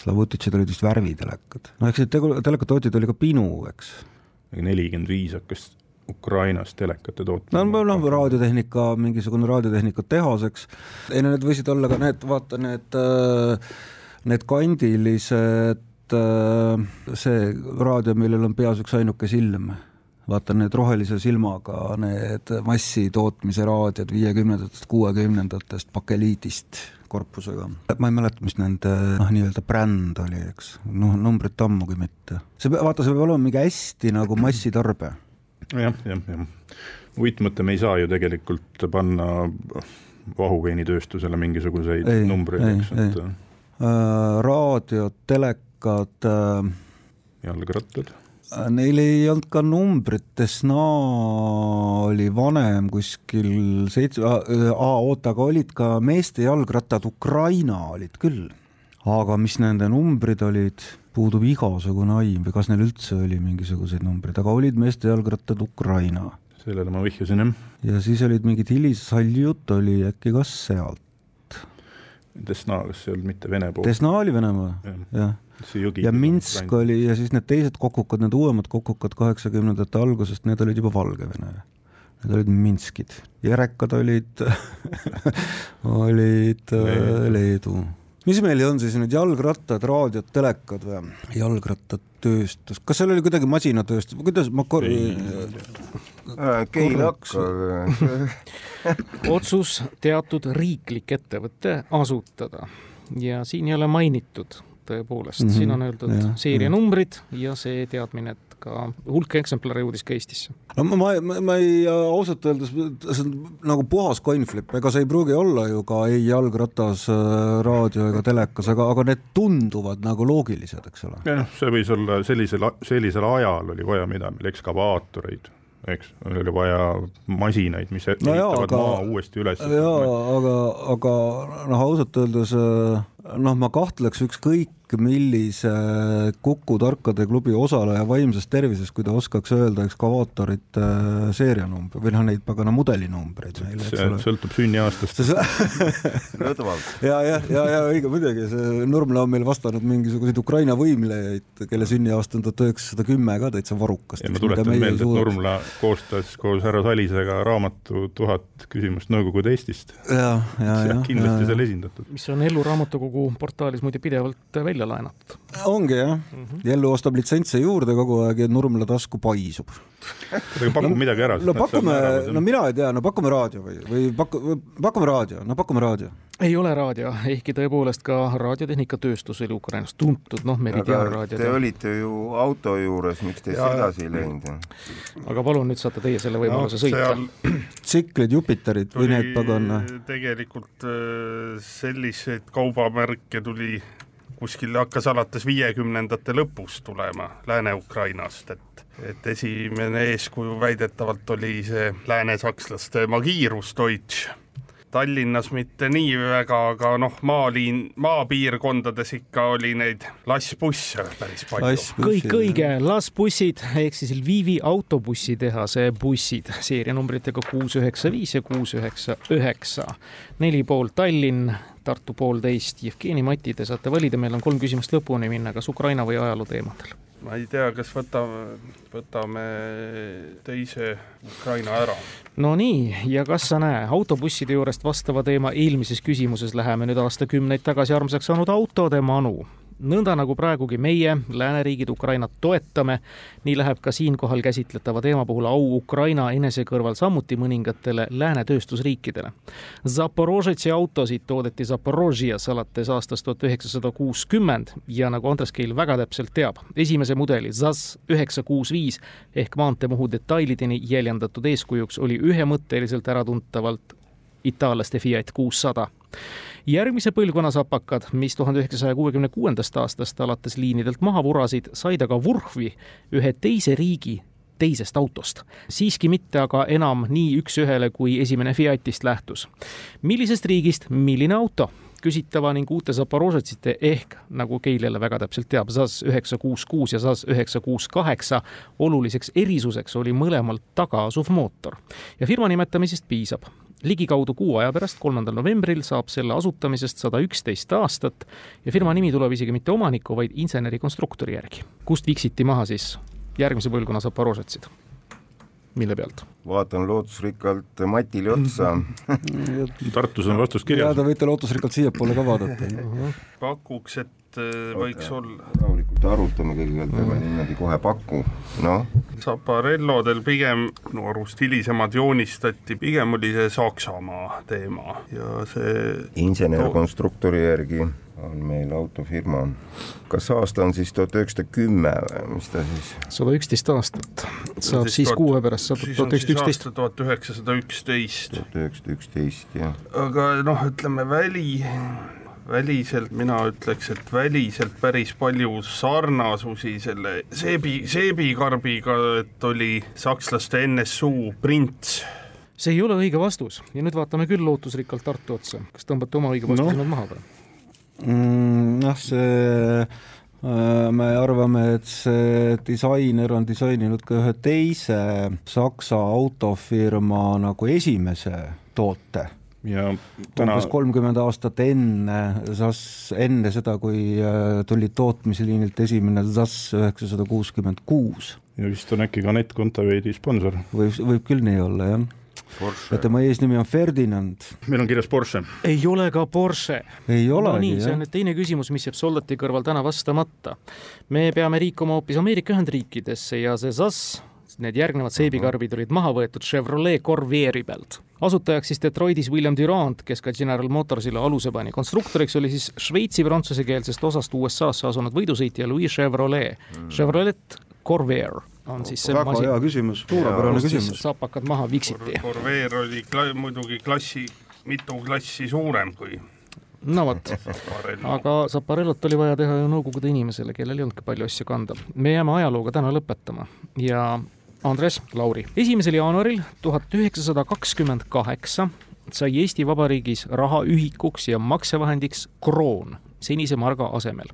Slavutitšid olid vist värvitelekad. no eks neid telekatootjaid oli ka pinu, eks.
nelikümmend viis hakkas Ukrainas telekate tootmine.
no noh, raadiotehnika, mingisugune raadiotehnika tehas, eks. ei no need võisid olla ka need, vaata need, äh, need kandilised, äh, see raadio, millel on peas üks ainuke silm vaata need rohelise silmaga, need massitootmise raadiod viiekümnendatest, kuuekümnendatest bakeliidist korpusega. ma ei mäleta, mis nende noh, nii-öelda bränd oli, eks, noh, numbrit ammugi mitte. see, vaata, see peab olema mingi hästi nagu massitarbe
jah, jah, jah. uitmõte, me ei saa ju tegelikult panna vahuveinitööstusele mingisuguseid ei, numbreid, eks, et äh,
raadiod, telekad äh,.
jalgrattad
äh,. Neil ei olnud ka numbrit, Desna oli vanem kuskil seitse, oota, aga olid ka meeste jalgrattad, Ukraina olid küll. aga mis nende numbrid olid puudub igasugune aim või kas neil üldse oli mingisuguseid numbreid, aga olid meeste jalgrattad Ukraina.
sellele ma vihjasin, jah.
ja siis olid mingid hilishaljut oli äkki ka sealt.
Desna, kas see ei olnud mitte Vene pool?
Desna oli Venemaa, jah. ja Minsk oli ja siis need teised kokukad, need uuemad kokukad kaheksakümnendate algusest, need olid juba Valgevene. Need olid Minskid, Jerekad olid olid Leedu, Leedu mis meil on siis nüüd jalgrattad, raadiod, telekad või? jalgrattatööstus, kas seal oli kuidagi masinatööstus, kuidas ma kor-?
Keilak.
otsus teatud riiklik ettevõte asutada ja siin ei ole mainitud tõepoolest mm, -hmm, siin on öeldud seerianumbrid ja see teadmine, et ka hulk eksemplare jõudis ka Eestisse.
no ma, ma, ma ei, ausalt öeldes, see on nagu puhas coin flip, ega see ei pruugi olla ju ka ei jalgratas, äh, raadio ega telekas, aga, aga need tunduvad nagu loogilised, eks ole.
ja noh, see võis olla sellisel, sellisel ajal oli vaja mida, meil ekskavaatoreid eks, oli vaja masinaid, mis no ehitavad maa uuesti üles.
jaa, aga, aga noh, ausalt öeldes äh, noh, ma kahtleks ükskõik millise Kuku tarkade klubi osaleja vaimses tervises, kui ta oskaks öelda ekskavaatorite äh, seerianumbri või noh, neid pagana mudelinumbreid meile, eks
see
ole.
sõltub sünniaastast.
lõdvalt.
ja, ja, ja, ja õige muidugi, see Nurmla on meil vastanud mingisuguseid Ukraina võimlejaid, kelle sünniaasta on tuhat üheksasada kümme ka täitsa varukast.
ja ma tuletan meelde, et Nurmla koostas koos härra Salisega raamatu Tuhat küsimust Nõukogude Eestist.
ja, ja, ja.
kindlasti seal esindatud.
mis on Ellu raamatukogu portaalis muide pidevalt välja laenatud.
ongi jah mm, -hmm. Jellu ostab litsentse juurde kogu aeg ja Nurmla tasku paisub.
aga pakume no, midagi ära.
no pakume, no mina ei tea, no pakume raadio või, või paku-, pakume raadio, no pakume raadio
ei ole raadio, ehkki tõepoolest ka raadiotehnika-tööstus oli Ukrainas tuntud, noh, meridiaanraadio.
Te olite ju auto juures, miks te ja, edasi ei läinud?
aga palun, nüüd saate teie selle võimaluse no, sõita.
tsiklid, Jupiterid või need pagan?
tegelikult äh, selliseid kaubamärke tuli kuskil hakkas alates viiekümnendate lõpus tulema Lääne-Ukrainast, et et esimene eeskuju väidetavalt oli see läänesakslaste Magirus Deutsch Tallinnas mitte nii väga, aga noh, maaliin, maapiirkondades ikka oli neid lassbusse päris palju.
kõik õige, lassbussid ehk siis Lvivi autobussitehase bussid seerianumbritega kuus üheksa viis ja kuus üheksa üheksa. neli pool Tallinn, Tartu poolteist. Jevgeni Mati, te saate valida, meil on kolm küsimust lõpuni minna, kas Ukraina või ajaloo teemadel
ma ei tea, kas võtame, võtame teise Ukraina ära.
no nii, ja kas sa näe, autobusside juurest vastava teema eelmises küsimuses läheme nüüd aastakümneid tagasi armsaks saanud autode manu nõnda nagu praegugi meie, lääneriigid, Ukrainat toetame, nii läheb ka siinkohal käsitletava teema puhul au Ukraina enese kõrval samuti mõningatele lääne tööstusriikidele. Zaporožetsi autosid toodeti Zaporožias alates aastast tuhat üheksasada kuuskümmend ja nagu Andres Keil väga täpselt teab, esimese mudeli ZAZ üheksa kuus viis ehk maanteemuhu detailideni jäljendatud eeskujuks oli ühemõtteliselt äratuntavalt itaallaste Fiat kuussada järgmise põlvkonna sapakad, mis tuhande üheksasaja kuuekümne kuuendast aastast alates liinidelt maha vurasid, said aga vurhvi ühe teise riigi teisest autost. siiski mitte aga enam nii üks-ühele, kui esimene Fiatist lähtus. millisest riigist, milline auto? küsitava ning uute Zaporožetsite ehk nagu Keil jälle väga täpselt teab, ZAZ üheksa kuus kuus ja ZAZ üheksa kuus kaheksa oluliseks erisuseks oli mõlemal taga asuv mootor ja firma nimetamisest piisab ligikaudu kuu aja pärast, kolmandal novembril saab selle asutamisest sada üksteist aastat ja firma nimi tuleb isegi mitte omaniku, vaid inseneri-konstruktori järgi. kust viksiti maha siis järgmise põlvkonna Zaporožetsid? mille pealt?
vaatan lootusrikkalt Matile otsa
Tartus on vastus kirjas.
Te võite lootusrikkalt siiapoole ka vaadata
pakuks, et äh, võiks olla.
rahulikult arutame kõigepealt, ärme niimoodi kohe paku, noh.
Zaparellodel pigem, minu arust hilisemad joonistati, pigem oli see Saksamaa teema ja see
insener-konstruktori järgi on meil autofirma. kas aasta on siis tuhat üheksasada kümme või mis ta siis?
sada üksteist aastat, saab siis kuue pärast, saab tuhat üheksasada üksteist.
tuhat üheksasada üksteist.
tuhat üheksasada üksteist, jah.
aga noh, ütleme väli väliselt mina ütleks, et väliselt päris palju sarnasusi selle seebi, seebikarbiga, et oli sakslaste NSU prints
see ei ole õige vastus ja nüüd vaatame küll lootusrikkalt Tartu otsa, kas tõmbate oma õige vastuse no. nüüd maha või
mm,? Noh, see äh, me arvame, et see disainer on disaininud ka ühe teise Saksa autofirma nagu esimese toote ja täna umbes kolmkümmend aastat enne SAS, enne seda, kui äh, tuli tootmisliinilt esimene SAS üheksasada kuuskümmend kuus.
ja vist on äkki ka Anett Kontaveidi sponsor.
võib, võib küll nii olla, jah. ja tema eesnimi on Ferdinand.
meil on kirjas Porsche.
ei ole ka Porsche.
ei olegi
no nii, see on nüüd teine küsimus, mis jääb Soldati kõrval täna vastamata. me peame liikuma hoopis Ameerika Ühendriikidesse ja see SAS need järgnevad seebikarbid olid maha võetud Chevrolet Corvaire'i pealt. asutajaks siis Detroitis William Durand, kes ka General Motorsile aluse pani. konstruktoriks oli siis Šveitsi prantsusekeelsest osast USA-sse asunud võidusõitja Louis Chevrolet mm.. Chevrolet Corvair on siis see
väga masin, hea küsimus, suurepärane küsimus.
sapakad maha viksiti.
Corvair oli kla muidugi klassi, mitu klassi suurem kui
no vot, aga Zaparellot oli vaja teha ju Nõukogude inimesele, kellel ei olnudki palju asju kanda. me jääme ajalooga täna lõpetama ja Andres Lauri. esimesel jaanuaril tuhat üheksasada kakskümmend kaheksa sai Eesti Vabariigis rahaühikuks ja maksevahendiks kroon senise marga asemel.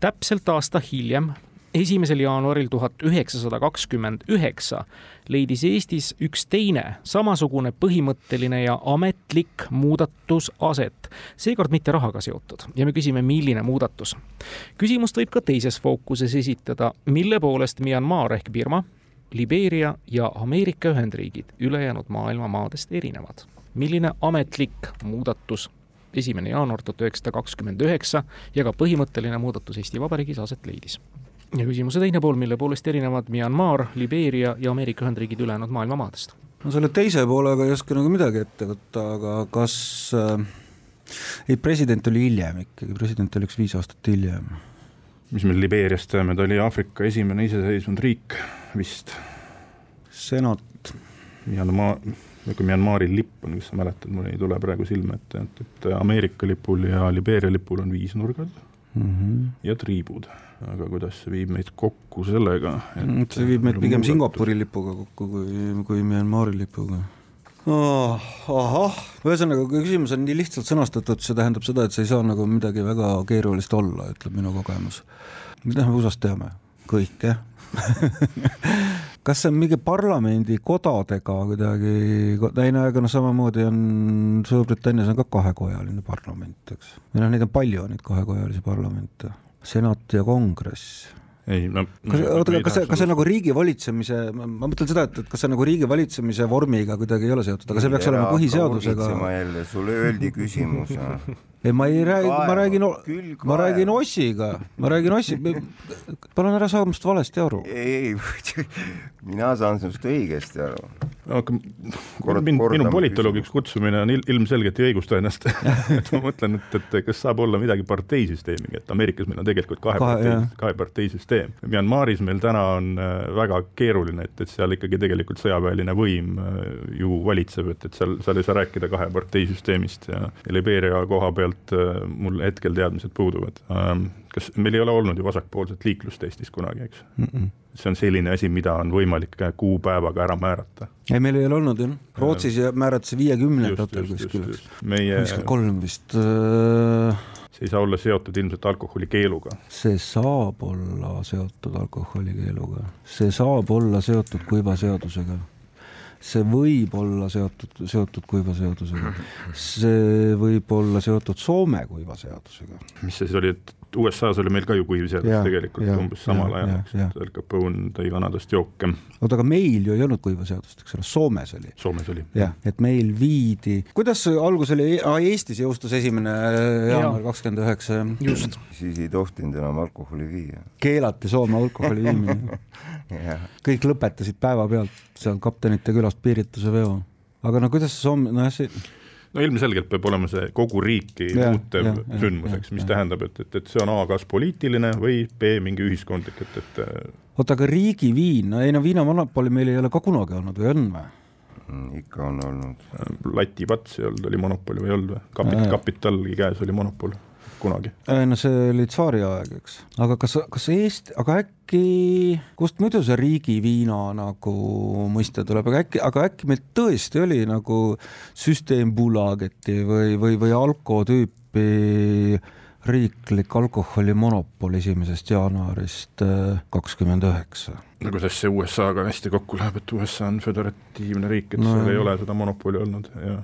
täpselt aasta hiljem esimesel jaanuaril tuhat üheksasada kakskümmend üheksa leidis Eestis üks teine samasugune põhimõtteline ja ametlik muudatus aset, seekord mitte rahaga seotud ja me küsime, milline muudatus. küsimust võib ka teises fookuses esitada, mille poolest Myanmar ehk Birma, Libeeria ja Ameerika Ühendriigid ülejäänud maailma maadest erinevad. milline ametlik muudatus esimene jaanuar tuhat üheksasada kakskümmend üheksa ja ka põhimõtteline muudatus Eesti Vabariigis aset leidis ja küsimuse teine pool, mille poolest erinevad Myanmar, Libeeria ja Ameerika Ühendriigid ülejäänud maailma maadest?
no selle teise poolega ei oska nagu midagi ette võtta, aga kas äh, ei, president oli hiljem ikkagi, president oli üks viis aastat hiljem.
Mis me Libeeriast teame, ta oli Aafrika esimene iseseisvunud riik vist.
senat.
Myanmar, niisugune Myanmari lipp on, kas sa mäletad, mul ei tule praegu silme ette, et, et Ameerika lipul ja Libeeria lipul on viisnurgad mm -hmm. ja triibud aga kuidas see viib meid kokku sellega,
et mm, see viib meid pigem. Singapuri lipuga kokku kui, kui Myanmari lipuga oh,. ahah, ühesõnaga, kui küsimus on nii lihtsalt sõnastatud, see tähendab seda, et see ei saa nagu midagi väga keerulist olla, ütleb minu kogemus. mida me USA-st teame? kõike kas see on mingi parlamendikodadega kuidagi, ei no ega noh, samamoodi on Suurbritannias on ka kahekojaline parlament, eks. või noh, neid on palju, neid kahekojalisi parlamente senat ja kongress.
Ei no
kas, oota, kas see, kas see nagu riigi valitsemise, ma mõtlen seda, et, et kas see nagu riigi valitsemise vormiga kuidagi ei ole seotud, aga see peaks olema põhiseadusega.
jälle, sulle öeldi küsimus
ei, ma ei räägi, ma räägin, ma räägin Ossiga, ma räägin Ossi, palun ära saa minust valesti aru.
ei, ei, mina saan sinust õigesti aru
aga mind, minu politoloogiks kutsumine on il, ilmselgelt ei õigusta ennast. Et ma mõtlen, et, et kas saab olla midagi parteisüsteemiga, et Ameerikas meil on tegelikult kahe, kahe partei, kaheparteisüsteem. Myanmaris meil täna on äh, väga keeruline, et, et seal ikkagi tegelikult sõjaväeline võim äh, ju valitseb, et, et seal, seal ei saa rääkida kaheparteisüsteemist ja, ja Libeeria koha pealt äh, mul hetkel teadmised puuduvad. Ähm, kas meil ei ole olnud ju vasakpoolset liiklust Eestis kunagi, eks mm? -mm. see on selline asi, mida on võimalik kuupäevaga ära määrata.
ei, meil ei ole olnud jah, Rootsis määrati see viiekümnendatel kuskil, viiskümmend kolm vist äh....
see ei saa olla seotud ilmselt alkoholikeeluga.
see saab olla seotud alkoholikeeluga, see saab olla seotud kuiva seadusega see võib olla seotud, seotud kuivaseadusega. see võib olla seotud Soome kuivaseadusega.
mis see siis oli, et USA-s oli meil ka ju kuiv seadus tegelikult ja, umbes samal ajal, eks, et Al Capone tõi vanadest jooke.
oota, aga meil ju ei olnud kuiva seadust, eks ole, Soomes oli.
Soomes oli.
jah, et meil viidi, kuidas algus oli, Eestis jõustus esimene jaanuar kakskümmend üheksa.
just.
siis ei tohtinud enam alkoholi viia.
keelati Soome alkoholi viimine kõik lõpetasid päevapealt seal kaptenite külast piirituse veo. aga no kuidas Soome, nojah, see
no ilmselgelt peab olema see kogu riiki muutev sündmuseks, mis ja, tähendab, et, et, et see on A kas poliitiline või B mingi ühiskondlik, et, et
oota, aga riigiviin, no ei no viinamonopoli meil ei ole ka kunagi olnud või on või?
Mm, ikka on olnud.
Läti pats ei olnud, oli monopol või ei olnud või? Kapit-, Kapitalgi käes oli monopol kunagi?
no see oli tsaariaeg, eks. aga kas, kas Eesti, aga äkki, kust muidu see riigiviina nagu mõiste tuleb, aga äkki, aga äkki meil tõesti oli nagu süsteem Bulageti või, või, või Alko tüüpi riiklik alkoholimonopol esimesest jaanuarist äh, kakskümmend üheksa.
no kuidas see USA-ga hästi kokku läheb, et USA on föderatiivne riik, et no, seal ei ole seda monopoli olnud ja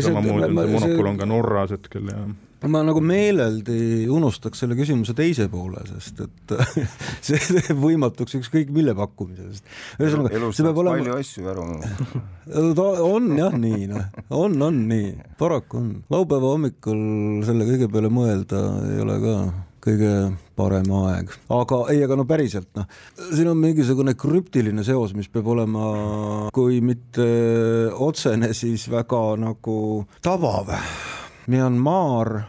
samamoodi on see monopol on ka Norras hetkel ja
ma nagu meeleldi unustaks selle küsimuse teise poole, sest et see teeb võimatuks ükskõik mille pakkumise, sest
ühesõnaga elus saaks olema... palju asju ära unustada
on jah nii, noh, on, on nii, paraku on. laupäeva hommikul selle kõige peale mõelda ei ole ka kõige parem aeg, aga ei, aga no päriselt noh, siin on mingisugune krüptiline seos, mis peab olema, kui mitte otsene, siis väga nagu tabav Myanmar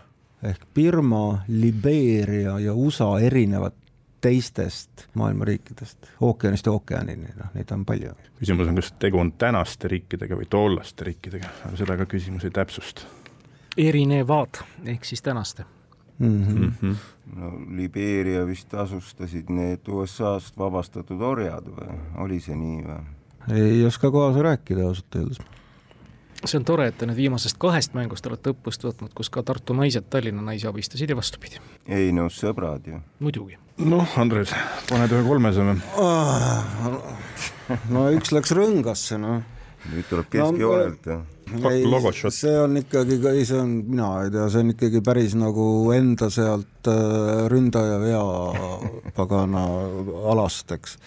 ehk Birma, Libeeria ja USA erinevad teistest maailma riikidest, ookeanist ookeanini, noh, neid on palju.
küsimus on, kas tegu on tänaste riikidega või tollaste riikidega, aga seda ka küsimus ei täpsusta.
erinevad, ehk siis tänaste
mm. -hmm. Mm -hmm. no Libeeria vist asustasid need USA-st vabastatud orjad või oli see nii või?
ei oska kaasa rääkida ausalt öeldes
see on tore, et te nüüd viimasest kahest mängust olete õppust võtnud, kus ka Tartu naised Tallinna naisi abistasid ja vastupidi.
ei no sõbrad ju.
muidugi.
noh, Andres, paned ühe kolmese või?
no üks läks rõngasse, noh.
nüüd tuleb keskjoonelt no,
see on ikkagi, ei see on, mina ei tea, see on ikkagi päris nagu enda sealt äh, ründaja vea pagana alast, eks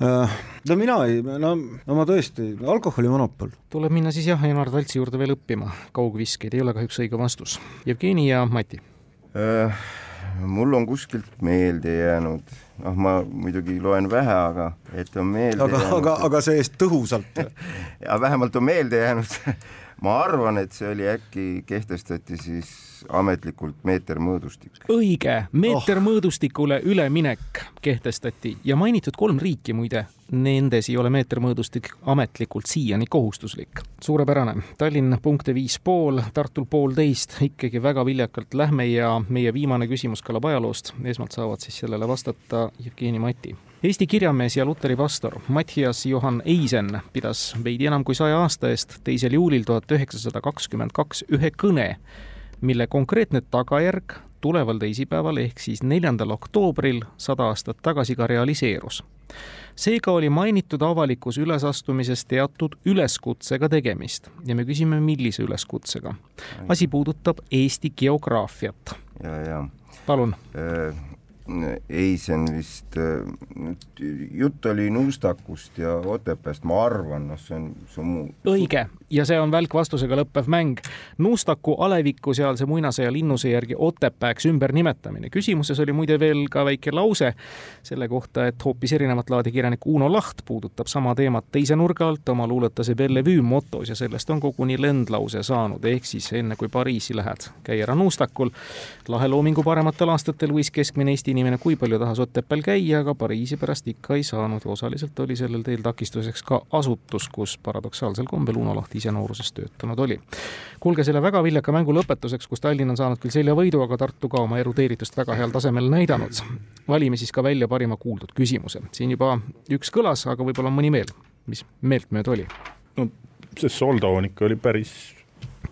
no mina ei, no, no ma tõesti, alkoholimonopol.
tuleb minna siis jah, Janar Taltsi juurde veel õppima, kaugviskeid ei ole kahjuks õige vastus. Jevgeni ja Mati
äh,. mul on kuskilt meelde jäänud noh, ma muidugi loen vähe, aga et on meelde
aga, aga, aga see-eest tõhusalt
ja vähemalt on meelde jäänud ma arvan, et see oli äkki, kehtestati siis ametlikult meetermõõdustik.
õige, meetermõõdustikule oh. üleminek kehtestati. Ja mainitud kolm riiki muide, nendes ei ole meetermõõdustik ametlikult siiani kohustuslik. suurepärane, Tallinn punkte viis pool, Tartul poolteist, ikkagi väga viljakalt lähme ja meie viimane küsimus kõlab ajaloost, esmalt saavad siis sellele vastata Jevgeni Mati. Eesti kirjamees ja luteri pastor Mattias Johann Eisen pidas veidi enam kui saja aasta eest, teisel juulil tuhat üheksasada kakskümmend kaks ühe kõne, mille konkreetne tagajärg tuleval teisipäeval ehk siis neljandal oktoobril sada aastat tagasi ka realiseerus. seega oli mainitud avalikus ülesastumises teatud üleskutsega tegemist ja me küsime, millise üleskutsega. asi puudutab Eesti geograafiat. palun
äh ei, see on vist, äh, jutt oli Nuustakust ja Otepääst, ma arvan, noh, see on, muu.
õige, ja see on välkvastusega lõppev mäng. Nuustaku aleviku sealse muinasõja linnuse järgi Otepääks ümbernimetamine. küsimuses oli muide veel ka väike lause selle kohta, et hoopis erinevat laadi kirjanik Uno Laht puudutab sama teemat teise nurga alt oma luuletuse Bellevue motos ja sellest on koguni lendlause saanud, ehk siis enne kui Pariisi lähed, käi ära Nuustakul. lahe loomingu parematel aastatel võis keskmine Eesti inimene kui palju tahas Otepääl käia, aga Pariisi pärast ikka ei saanud ja osaliselt oli sellel teel takistuseks ka asutus, kus paradoksaalsel kombel Uno Laht ise nooruses töötanud oli. kuulge, selle väga viljaka mängu lõpetuseks, kus Tallinn on saanud küll seljavõidu, aga Tartu ka oma erudeeritust väga heal tasemel näidanud, valime siis ka välja parima kuuldud küsimuse. siin juba üks kõlas, aga võib-olla on mõni veel, mis meeltmööda oli?
no see Soldon ikka oli päris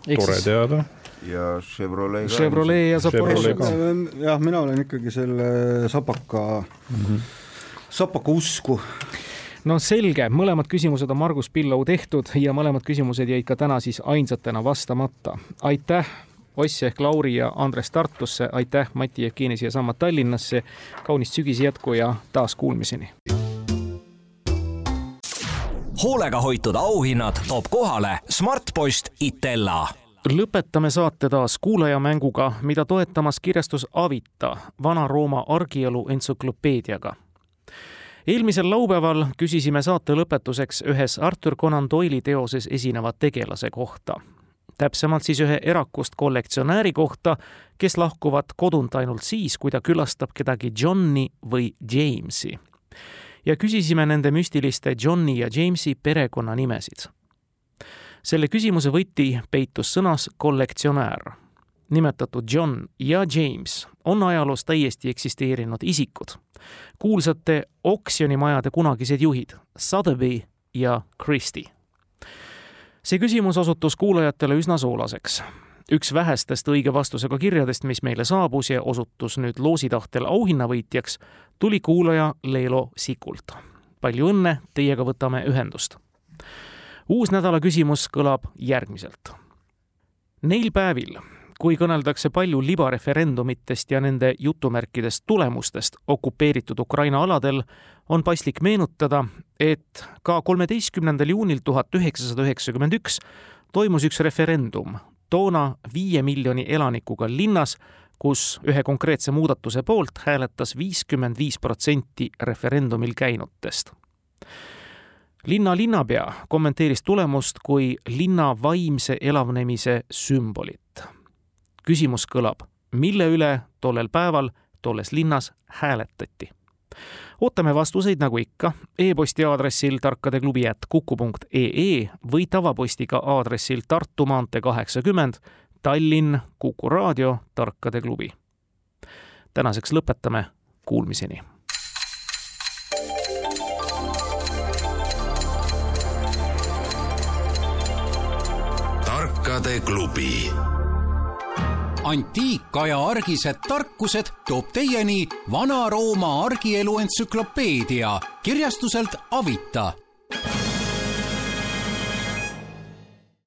Eks tore teada
ja Chevrolet
ka. Chevrolet ja Zaporožje ka.
jah, mina olen ikkagi selle Sapaka mm, -hmm. Sapaka usku
no selge, mõlemad küsimused on Margus Pillau tehtud ja mõlemad küsimused jäid ka täna siis ainsatena vastamata. aitäh, Oss ehk Lauri ja Andres Tartusse, aitäh, Mati Jevgeni siiasamma Tallinnasse, kaunist sügise jätku ja taas kuulmiseni.
hoolega hoitud auhinnad toob kohale Smartpost Itella
lõpetame saate taas kuulajamänguga, mida toetamas kirjastus Avita, Vana-Rooma argielu entsüklopeediaga eelmisel laupäeval küsisime saate lõpetuseks ühes Arthur Conan Doyle'i teoses esineva tegelase kohta. täpsemalt siis ühe erakust kollektsionääri kohta, kes lahkuvad kodunt ainult siis, kui ta külastab kedagi Johni või Jamesi. ja küsisime nende müstiliste Johni ja Jamesi perekonnanimesid. Selle küsimuse võti peitus sõnas kollektsionäär nimetatud John ja James on ajaloos täiesti eksisteerinud isikud. kuulsate oksjonimajade kunagised juhid Sotheby ja Christie. see küsimus osutus kuulajatele üsna soolaseks. üks vähestest õige vastusega kirjadest, mis meile saabus ja osutus nüüd loositahtel auhinnavõitjaks, tuli kuulaja Leelo Sikult. palju õnne, teiega võtame ühendust. Uus nädala küsimus kõlab järgmiselt. Neil päevil kui kõneldakse palju libareferendumitest ja nende jutumärkidest tulemustest okupeeritud Ukraina aladel, on paslik meenutada, et ka kolmeteistkümnendal juunil tuhat üheksasada üheksakümmend üks toimus üks referendum toona viie miljoni elanikuga linnas, kus ühe konkreetse muudatuse poolt hääletas viiskümmend viis protsenti referendumil käinutest linna linnapea kommenteeris tulemust kui linna vaimse elavnemise sümbolit küsimus kõlab, mille üle tollel päeval tolles linnas hääletati? ootame vastuseid nagu ikka e-posti aadressil tarkadeklubi at kuku.ee või tavapostiga aadressil Tartu maantee kaheksakümmend, Tallinn, Kuku raadio, Tarkade klubi. tänaseks lõpetame, kuulmiseni
tarkade klubi.
Antiikaja argised tarkused toob teieni Vana-Rooma argielu entsüklopeedia kirjastuselt Avita